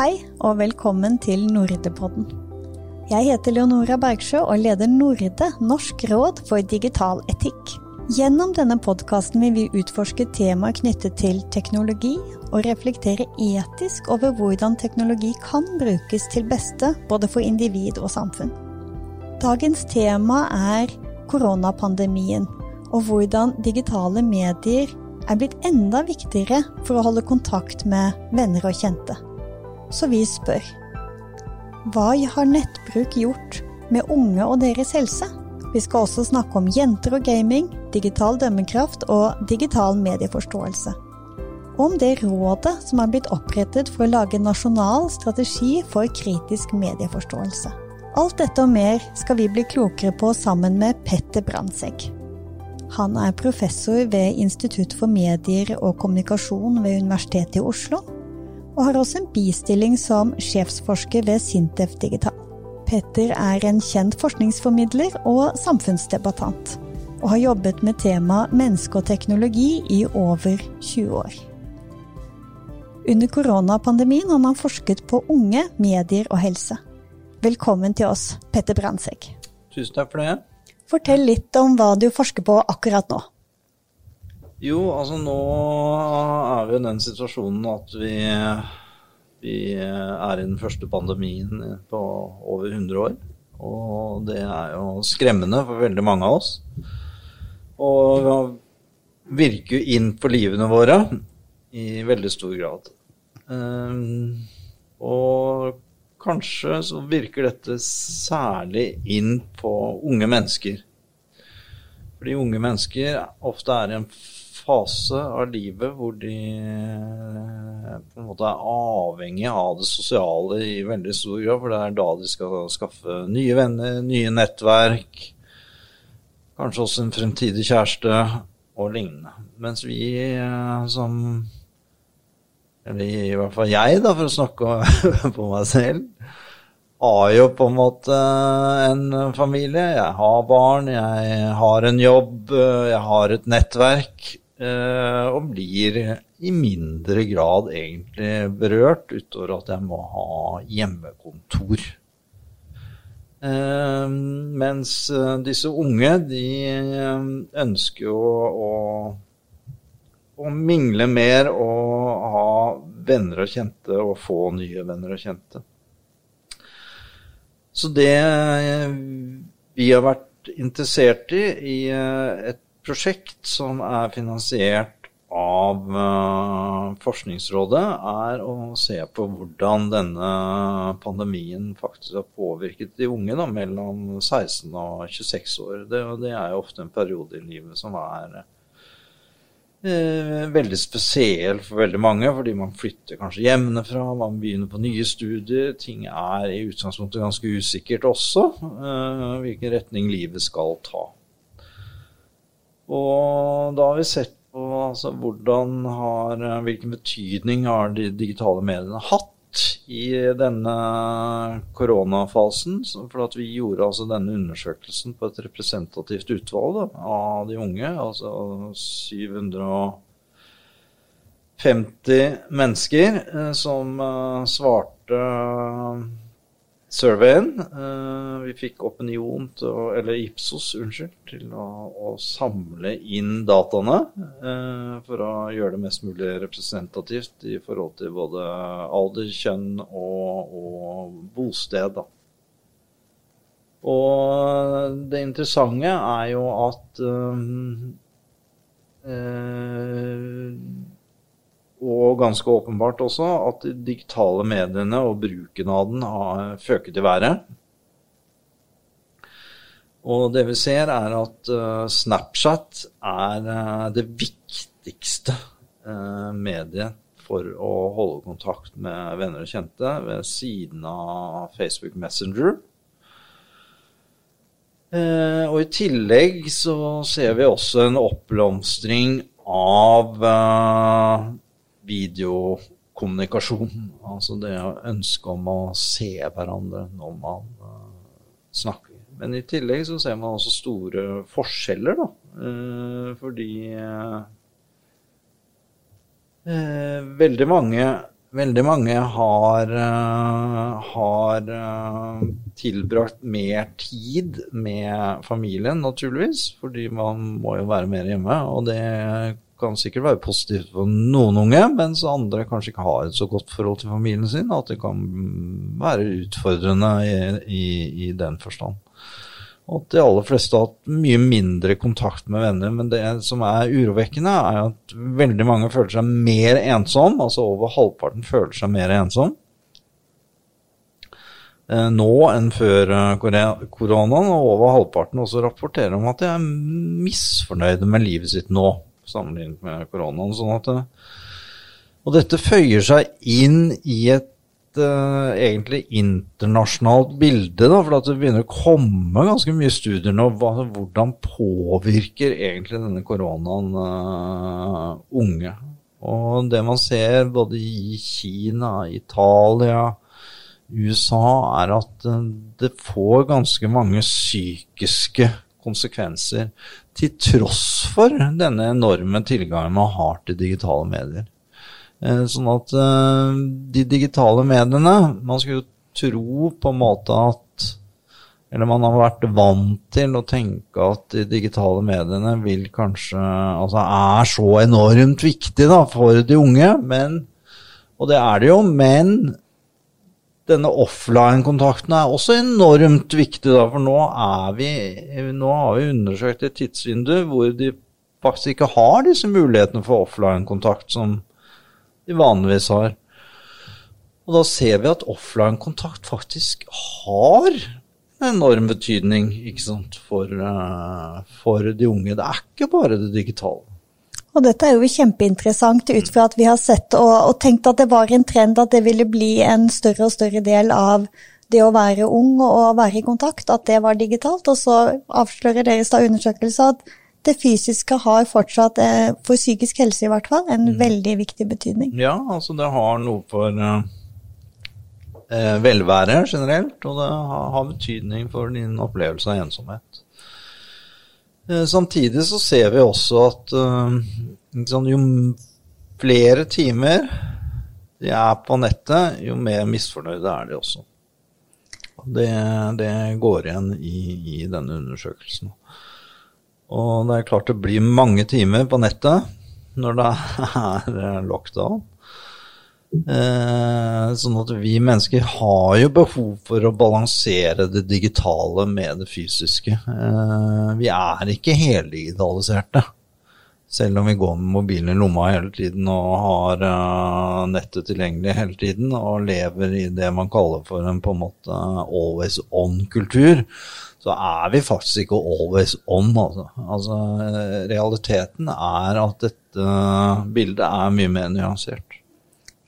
Hei, og velkommen til Nordepodden. Jeg heter Leonora Bergsjø og leder Norde, Norsk råd for digital etikk. Gjennom denne podkasten vil vi utforske temaer knyttet til teknologi, og reflektere etisk over hvordan teknologi kan brukes til beste både for individ og samfunn. Dagens tema er koronapandemien, og hvordan digitale medier er blitt enda viktigere for å holde kontakt med venner og kjente. Så vi spør hva har nettbruk gjort med unge og deres helse? Vi skal også snakke om jenter og gaming, digital dømmekraft og digital medieforståelse. Om det rådet som er blitt opprettet for å lage en nasjonal strategi for kritisk medieforståelse. Alt dette og mer skal vi bli klokere på sammen med Petter Brandtzæg. Han er professor ved Institutt for medier og kommunikasjon ved Universitetet i Oslo, og har også en bistilling som sjefsforsker ved Sintef Digital. Petter er en kjent forskningsformidler og samfunnsdebattant, og har jobbet med temaet menneske og teknologi i over 20 år. Under koronapandemien har han forsket på unge, medier og helse. Velkommen til oss, Petter Brandtzæg. Tusen takk for det. Fortell litt om hva du forsker på akkurat nå. Jo, altså nå er vi i den situasjonen at vi, vi er i den første pandemien på over 100 år. Og det er jo skremmende for veldig mange av oss. Og virker jo inn på livene våre i veldig stor grad. Um, og kanskje så virker dette særlig inn på unge mennesker. Fordi unge mennesker ofte er i en fase av livet hvor de på en måte er avhengig av det sosiale i veldig stor grad. For det er da de skal skaffe nye venner, nye nettverk. Kanskje også en fremtidig kjæreste og lignende. Mens vi som eller i hvert fall jeg, da, for å snakke på meg selv, har jo på en måte en familie. Jeg har barn, jeg har en jobb, jeg har et nettverk. Og blir i mindre grad egentlig berørt, utover at jeg må ha hjemmekontor. Mens disse unge, de ønsker jo å å mingle mer og ha venner og kjente og få nye venner og kjente. Så det vi har vært interessert i i et prosjekt som er finansiert av Forskningsrådet, er å se på hvordan denne pandemien faktisk har påvirket de unge da, mellom 16 og 26 år. Det, det er jo ofte en periode i livet som er Eh, veldig spesiell for veldig mange, fordi man flytter kanskje hjemmefra, man begynner på nye studier. Ting er i utgangspunktet ganske usikkert også, eh, hvilken retning livet skal ta. Og da har vi sett på altså, har, hvilken betydning har de digitale mediene hatt i denne koronafasen. For vi gjorde altså denne undersøkelsen på et representativt utvalg da, av de unge. Altså 750 mennesker eh, som eh, svarte surveyen. Uh, vi fikk Opinion, til, eller Ipsos, unnskyld, til å, å samle inn dataene uh, for å gjøre det mest mulig representativt i forhold til både alder, kjønn og, og bosted. Da. Og det interessante er jo at um, uh, og ganske åpenbart også at de digitale mediene og bruken av den har føket i været. Og det vi ser, er at uh, Snapchat er uh, det viktigste uh, mediet for å holde kontakt med venner og kjente, ved siden av Facebook Messenger. og i tillegg så ser vi også en oppblomstring av videokommunikasjon. Altså det å ønske om å se hverandre når man uh, snakker. Men i tillegg så ser man også store forskjeller, da. Uh, fordi uh, veldig mange veldig mange har, har tilbrakt mer tid med familien, naturligvis. Fordi man må jo være mer hjemme. Og det kan sikkert være positivt for noen unge, mens andre kanskje ikke har et så godt forhold til familien sin. At det kan være utfordrende i, i, i den forstand. Og at de aller fleste har hatt mye mindre kontakt med venner. Men det som er urovekkende, er at veldig mange føler seg mer ensom. Altså over halvparten føler seg mer ensom eh, nå enn før eh, koronaen. Og over halvparten også rapporterer om at de er misfornøyde med livet sitt nå sammenlignet med koronaen. Sånn at, eh, og dette føyer seg inn i et uh, egentlig internasjonalt bilde, da, for det begynner å komme ganske mye studier nå. Hva, hvordan påvirker egentlig denne koronaen uh, unge? Og det man ser både i Kina, Italia, USA, er at det får ganske mange psykiske konsekvenser til tross for denne enorme tilgangen man har til digitale medier. Eh, sånn at eh, de digitale mediene Man skulle jo tro på en måte at Eller man har vært vant til å tenke at de digitale mediene vil kanskje Altså er så enormt viktig da, for de unge, men Og det er det jo, men denne offline-kontakten er også enormt viktig, da, for nå, vi, nå har vi undersøkt et tidsvindu hvor de faktisk ikke har disse mulighetene for offline-kontakt som de vanligvis har. Og da ser vi at offline-kontakt faktisk har enorm betydning for, uh, for de unge. Det er ikke bare det digitale. Og dette er jo kjempeinteressant ut fra at vi har sett og, og, tenkt at det var en trend at det ville bli en større og større del av det å være ung og være i kontakt, at det var digitalt. Og så avslører deres da undersøkelse at det fysiske har fortsatt, eh, for psykisk helse i hvert fall, en mm. veldig viktig betydning. Ja, altså det har noe for eh, velvære generelt, og det har, har betydning for din opplevelse av ensomhet. Eh, samtidig så ser vi også at sånn, jo flere timer de er på nettet, jo mer misfornøyde er de også. Det, det går igjen i, i, denne undersøkelsen. Og det er klart det blir mange timer på nettet når det er lockdown. Eh, sånn at vi mennesker har jo behov for å balansere det digitale med det fysiske. Eh, vi er ikke heldigitaliserte. Selv om vi går med mobilen i lomma hele tiden og har uh, nettet tilgjengelig hele tiden og lever i det man kaller for en på en måte always on-kultur, så er vi faktisk ikke always on. Altså. altså realiteten er at dette bildet er mye mer nyansert.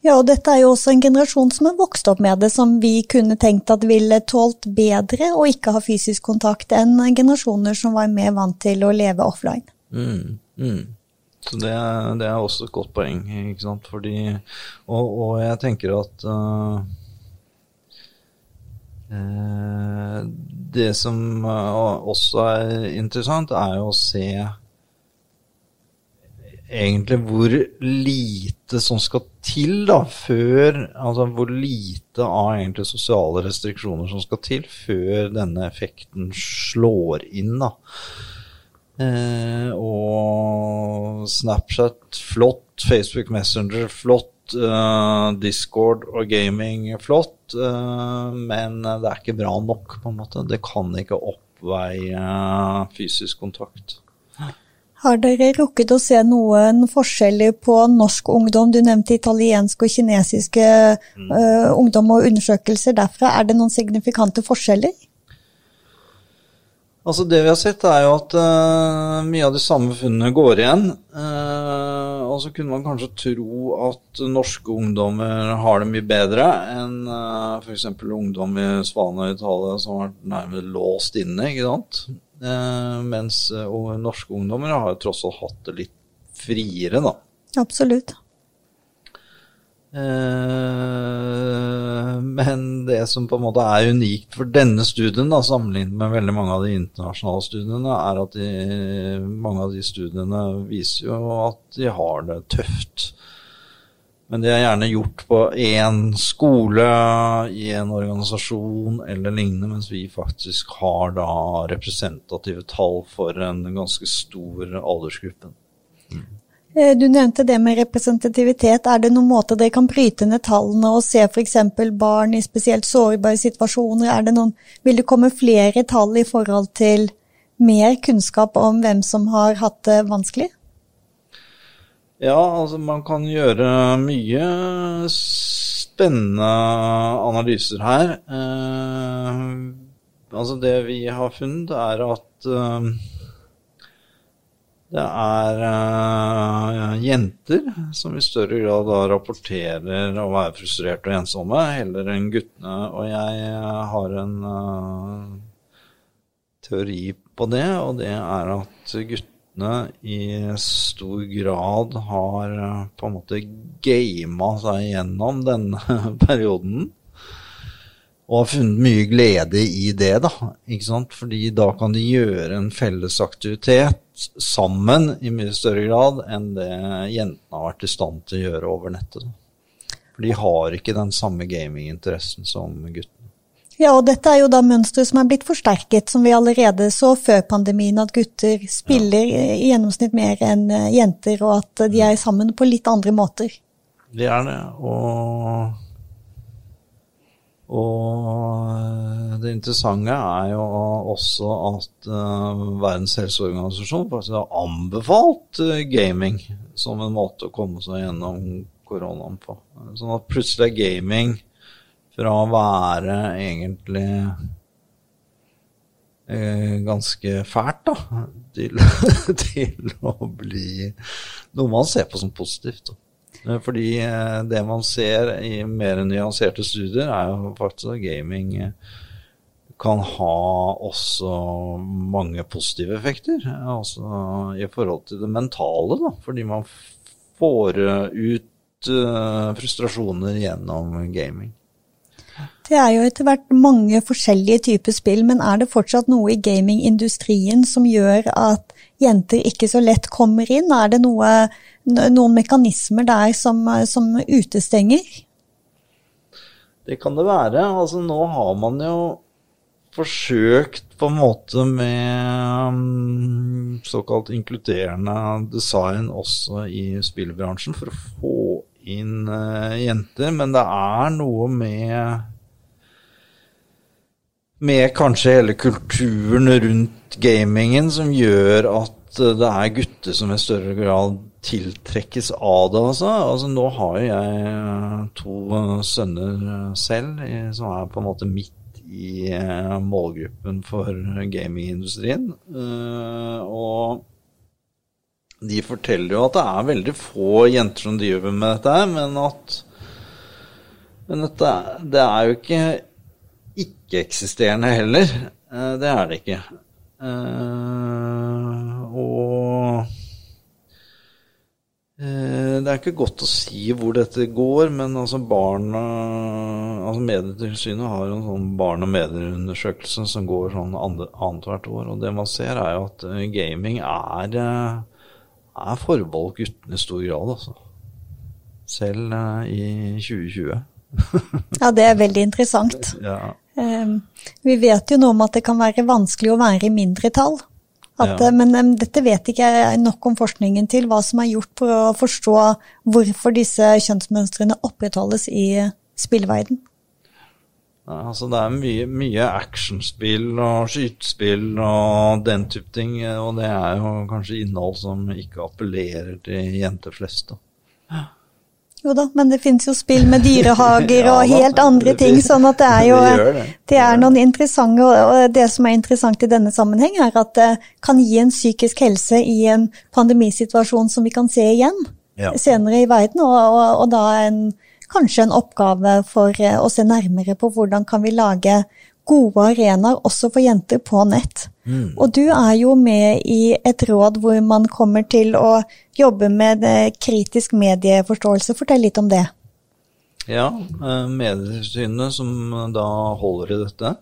Ja, og dette er jo også en generasjon som har vokst opp med det, som vi kunne tenkt at ville tålt bedre å ikke ha fysisk kontakt enn generasjoner som var mer vant til å leve offline. Mm, mm. Så det, det, er også et godt poeng, ikke sant. Fordi, og, og jeg tenker at uh, uh, Det som uh, også er interessant, er jo å se egentlig hvor lite som skal til da, før Altså hvor lite av egentlig sosiale restriksjoner som skal til før denne effekten slår inn, da. Eh, og Snapchat flott, Facebook Messenger flott, eh, Discord og gaming flott, eh, men det er ikke bra nok, på en måte. Det kan ikke oppveie fysisk kontakt. Har dere rukket å se noen forskjeller på norsk ungdom? Du nevnte italiensk og kinesiske mm. uh, ungdom og undersøkelser derfra. Er det noen signifikante forskjeller? Altså Det vi har sett, er jo at uh, mye av de samme funnene går igjen. Uh, og så kunne man kanskje tro at norske ungdommer har det mye bedre enn uh, f.eks. ungdom i Spania og Italia som har vært nærmest låst inne. ikke sant? Eh, mens uh, norske ungdommer har jo tross alt hatt det litt friere, da. Absolutt. Eh, men det som på en måte er unikt for denne studien, da, sammenlignet med veldig mange av de internasjonale studiene, er at de, mange av de studiene viser jo at de har det tøft. Men det er gjerne gjort på én skole, i en organisasjon eller lignende, mens vi faktisk har da representative tall for en ganske stor aldersgruppe. Eh, du nevnte det med representativitet. Er det noen måter dere kan bryte ned tallene og se f.eks. barn i spesielt sårbare situasjoner? Er det noen, vil det komme flere tall i forhold til mer kunnskap om hvem som har hatt det vanskelig? Ja, altså man kan gjøre mye spennende analyser her. Eh, altså det vi har funnet, er at eh, det er eh, jenter som i større grad da rapporterer å være frustrerte og ensomme, heller enn guttene. Og jeg har en eh, teori på det, og det er at guttene i stor grad har eh, på en måte gama seg gjennom denne perioden. Og har funnet mye glede i det, da. ikke sant? Fordi da kan de gjøre en felles aktivitet sammen i mye større grad enn det jentene har vært i stand til å gjøre over nettet. For de har ikke den samme gaminginteressen som guttene. Ja, og dette er jo da mønstre som er blitt forsterket, som vi allerede så før pandemien, at gutter spiller ja. i gjennomsnitt mer enn eh, jenter, og at de er sammen på litt andre måter. Det er det, og, og det interessante er jo også at Verdens helseorganisasjon faktisk har anbefalt gaming som en måte å komme seg gjennom koronaen på. Sånn at plutselig er gaming fra å være egentlig eh, ganske fælt, da, til, til, å bli noe man ser på som positivt. Da. Eh, fordi eh, det man ser i mer nyanserte studier, er jo faktisk at gaming eh, kan ha også mange positive effekter. Altså i forhold til det mentale, da. Fordi man får ut uh, frustrasjoner gjennom gaming. Det er jo etter hvert mange forskjellige typer spill, men er det fortsatt noe i gamingindustrien som gjør at jenter ikke så lett kommer inn? Er det noe, noen mekanismer der som, som utestenger? Det kan det være. Altså nå har man jo forsøkt på en måte med um, såkalt inkluderende design også i spillbransjen for å få inn uh, jenter, men det er noe med med kanskje hele kulturen rundt gamingen som gjør at eh, det er gutter som i større grad tiltrekkes av det. Altså. altså nå har jo jeg eh, to eh, sønner selv som er på en måte midt i målgruppen for gamingindustrien. Og de forteller jo at det er veldig få jenter som driver med dette men at men dette, det er jo ikke ikke-eksisterende heller. Eh, det er det ikke. Eh, og eh, det er ikke godt å si hvor dette går, men altså barna altså Medietilsynet har en sånn barn- og medieundersøkelse som går sånn annethvert år. Og det man ser, er jo at gaming er, er forbeholdt guttene i stor grad, altså. Selv i 2020. ja, det er veldig interessant. Ja. Ehm, vi vet jo noe om at det kan være vanskelig å være i mindretall. At, ja. Men um, dette vet ikke jeg nok om forskningen til, hva som er gjort for å forstå hvorfor disse kjønnsmønstrene opprettholdes i spillverden. Ja, altså det er mye, mye actionspill og skytespill og den type ting, og det er jo kanskje innhold som ikke appellerer til jenter flest. Da. Jo da, men det finnes jo spill med dyrehager og helt andre ting, sånn at det er jo det. er noen interessante Og det som er interessant i denne sammenheng, er at det kan gi en psykisk helse i en pandemisituasjon som vi kan se igjen ja. senere i verden, og, og, og da en, kanskje en oppgave for eh, å se nærmere på hvordan kan vi lage gode arenaer også for jenter på nett. Mm. Og du er jo med i et råd hvor man kommer til å jobbe med kritisk medieforståelse. Fortell litt om det. Ja, eh, Medietilsynet som da holder i dette.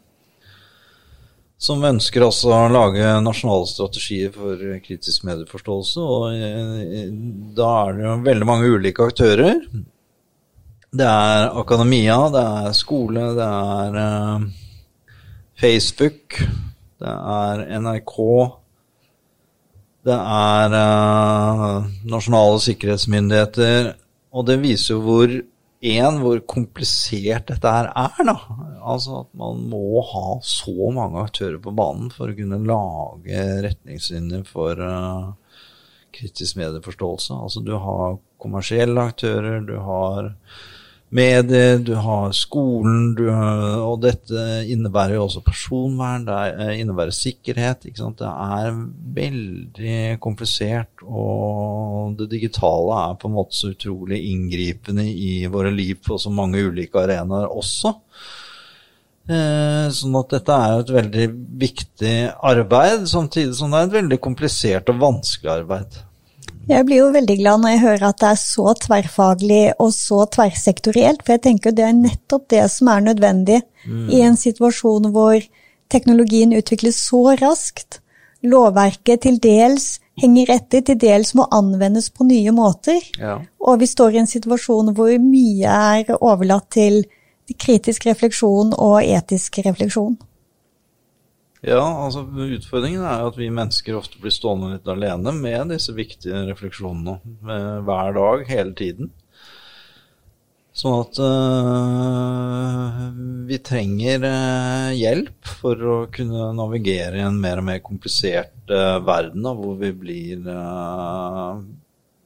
Som ønsker også å lage nasjonale strategier for kritisk medieforståelse. Og eh, da er det jo veldig mange ulike aktører. Det er akademia, det er skole, det er Facebook, det er NRK. Det er uh, nasjonale sikkerhetsmyndigheter. Og det viser jo hvor én, hvor komplisert dette her er, da. Altså at man må ha så mange aktører på banen for å kunne lage retningslinjer for uh, kritisk medieforståelse. Altså du har kommersielle aktører, du har medier, du har skolen, du har, og dette innebærer jo også personvern, det eh, innebærer sikkerhet. Det er veldig komplisert, og det digitale er på en måte så utrolig inngripende i våre liv på så mange ulike arenaer også. Eh, sånn at dette er et veldig viktig arbeid, samtidig som det er et veldig komplisert og vanskelig arbeid. Jeg blir jo veldig glad når jeg hører at det er så tverrfaglig og så tverrsektorielt, for jeg tenker det er nettopp det som er nødvendig mm. i en situasjon hvor teknologien utvikles så raskt. Lovverket til dels henger etter, til dels må anvendes på nye måter. Ja. Og vi står i en situasjon hvor mye er overlatt til kritisk refleksjon og etisk refleksjon. Ja, altså utfordringen er at vi mennesker ofte blir stående litt alene med disse viktige refleksjonene hver dag, hele tiden. Sånn at øh, vi trenger øh, hjelp for å kunne navigere i en mer og mer komplisert øh, verden, da, hvor vi blir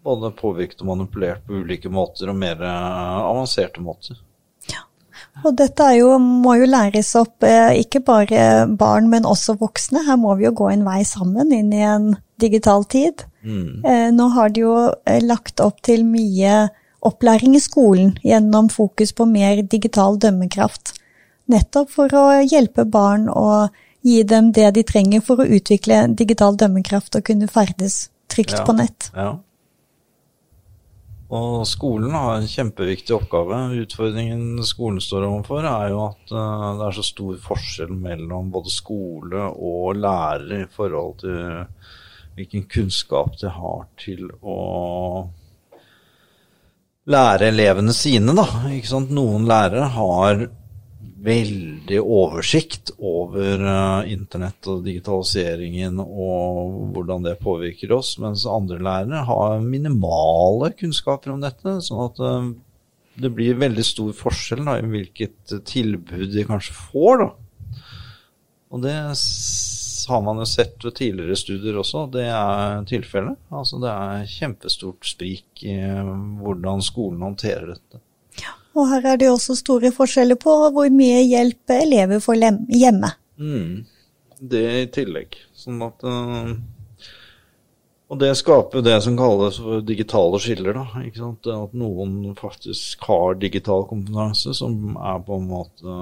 både påvirket og manipulert på ulike måter og mer avanserte måter. Og dette jo, må jo læres opp, eh, ikke bare barn, men også voksne. Her må vi jo gå en vei sammen inn i en digital tid. Mm. Eh, nå har de jo eh, lagt opp til mye opplæring i skolen gjennom fokus på mer digital dømmekraft. Nettopp for å hjelpe barn og gi dem det de trenger for å utvikle digital dømmekraft og kunne ferdes trygt ja. på nett. Ja. Og skolen har en kjempeviktig oppgave. Utfordringen skolen står overfor, er jo at uh, det er så stor forskjell mellom både skole og lærere i forhold til hvilken kunnskap de har til å lære elevene sine, da. Noen lærere har veldig oversikt over uh, internett og digitaliseringen og hvordan det påvirker oss, mens andre lærere har minimale kunnskaper om dette. sånn at uh, det blir veldig stor forskjell da, i hvilket tilbud de kanskje får. Da. Og det har man jo sett ved tidligere studier også, det er tilfellet. Altså, det er kjempestort sprik i uh, hvordan skolen håndterer dette. Og her er det også store forskjeller på hvor mye hjelp elever får hjemme. Mm. Det i tillegg. Sånn at uh, Og det skaper det som kalles for digitale skiller, da. Ikke sant? At noen faktisk har digital kompetanse, som er på en måte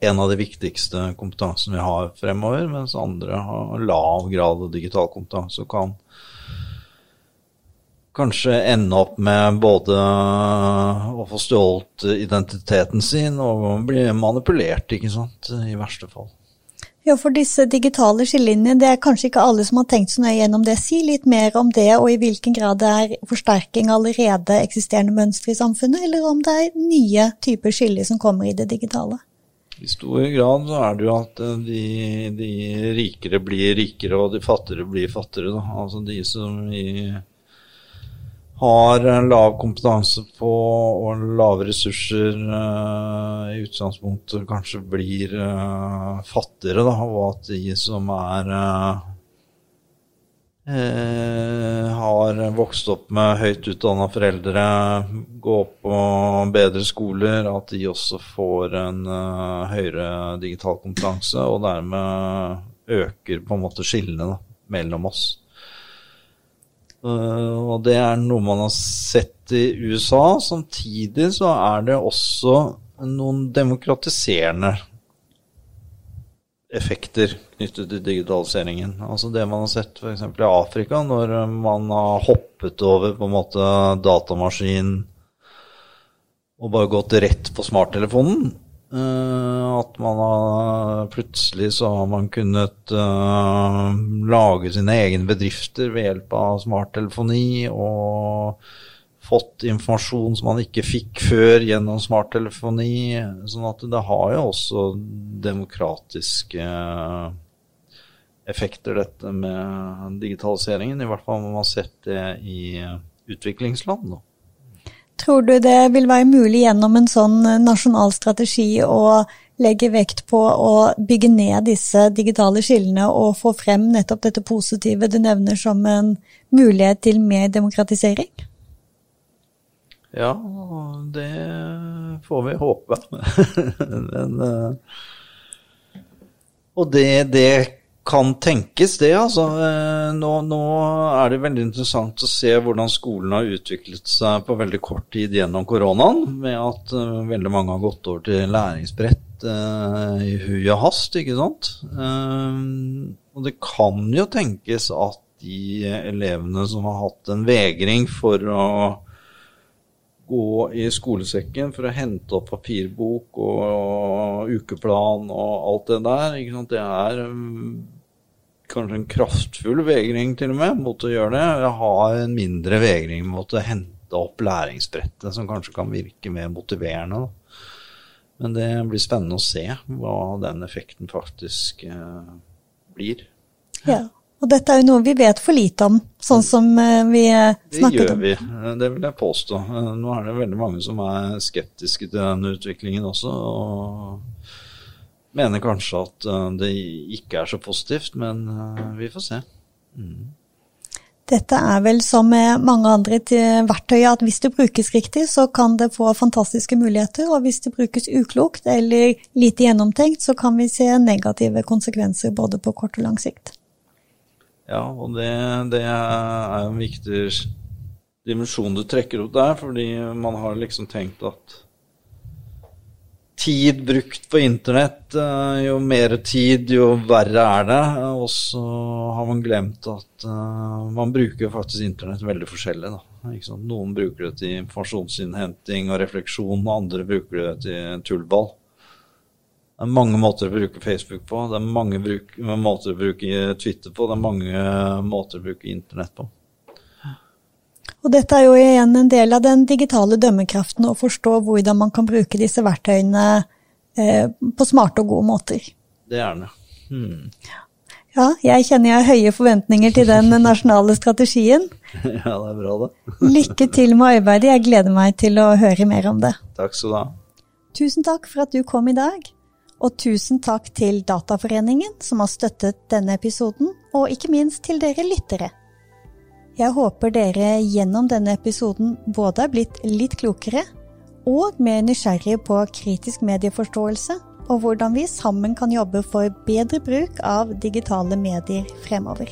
en av de viktigste kompetansene vi har fremover, mens andre har lav grad av digital kompetanse og kan kanskje ende opp med både å få stjålet identiteten sin og bli manipulert, ikke sant, i verste fall. Ja, for disse digitale skillelinjene, det er kanskje ikke alle som har tenkt så nøye gjennom det. Si litt mer om det, og i hvilken grad det er forsterking av allerede eksisterende mønstre i samfunnet, eller om det er nye typer skiller som kommer i det digitale. I stor grad så er det jo at eh, de, de rikere blir rikere, og de fattigere blir fattigere. Da. Altså de som i har lav kompetanse på og lave ressurser uh, i utgangspunktet kanskje blir uh, fattigere, da, og at de som er uh, har vokst opp med høyt utdanna foreldre, går på bedre skoler, at de også får en høyere digital kompetanse, og dermed øker på en måte skillene da, mellom oss. Eh, og det er noe man har sett i USA. Samtidig så er det også noen demokratiserende effekter knyttet til digitaliseringen. Altså det man har sett f.eks. i Afrika, når man har hoppet over på en måte datamaskinen og bare gått rett på smarttelefonen. Uh, at man har Plutselig så har man kunnet uh, lage sine egne bedrifter ved hjelp av smarttelefoni og fått informasjon som man ikke fikk før gjennom smarttelefoni. Sånn at det har jo også demokratiske effekter, dette med digitaliseringen. I hvert fall har man sett det i utviklingsland. Da. Tror du det vil være mulig gjennom en sånn nasjonal strategi å legge vekt på å bygge ned disse digitale skillene og få frem nettopp dette positive du nevner som en mulighet til mer demokratisering? Ja, det får vi håpe. Men, eh, og det, det kan tenkes, det. altså. Eh, nå, nå, er det veldig interessant å se hvordan skolen har utviklet seg på veldig kort tid gjennom koronaen, med at uh, veldig mange har gått over til læringsbrett uh, i hui og hast, ikke sant. Uh, og det kan jo tenkes at de elevene som har hatt en vegring for å gå i skolesekken for å hente opp papirbok og, og ukeplan og alt det der, ikke sant? det er um, kanskje en kraftfull vegring til og med mot å gjøre det. Jeg har en mindre vegring mot å hente opp læringsbrettet, som kanskje kan virke mer motiverende. Da. Men det blir spennende å se hva den effekten faktisk eh, blir. Ja, og dette er jo noe vi vet for lite om, sånn som eh, vi snakket om. Det gjør vi, det vil jeg påstå. Nå er det veldig mange som er skeptiske til den utviklingen også. og mener kanskje at uh, det ikke er så positivt, men uh, vi får se. Mm. Dette er vel som med mange andre verktøy, at hvis det brukes riktig, så kan det få fantastiske muligheter, og hvis det brukes uklokt eller lite gjennomtenkt, så kan vi se negative konsekvenser både på kort og lang sikt. Ja, og det, det er en viktig dimensjon du trekker opp der, fordi man har liksom tenkt at tid brukt på internett, eh, jo mer tid, jo verre er det. Og så har man glemt at uh, man bruker faktisk internett veldig forskjellig. Noen bruker det til informasjonsinnhenting og refleksjon, og andre bruker det til tullball. Det er mange måter å bruke Facebook på, det er mange bruk, måter å bruke Twitter på, det er mange måter å bruke internett på. Og dette er jo igjen en del av den digitale dømmekraften, å forstå hvordan man kan bruke disse verktøyene eh, på smarte og gode måter. Det er det. Hmm. Ja, jeg kjenner jeg har høye forventninger til den nasjonale strategien. ja, det er bra, det. Lykke til med arbeidet, jeg gleder meg til å høre mer om det. Takk skal du ha. Tusen takk for at du kom i dag. Og tusen takk til Dataforeningen som har støttet denne episoden, og ikke minst til dere lyttere. Jeg håper dere gjennom denne episoden både er blitt litt klokere og mer nysgjerrige på kritisk medieforståelse, og hvordan vi sammen kan jobbe for bedre bruk av digitale medier fremover.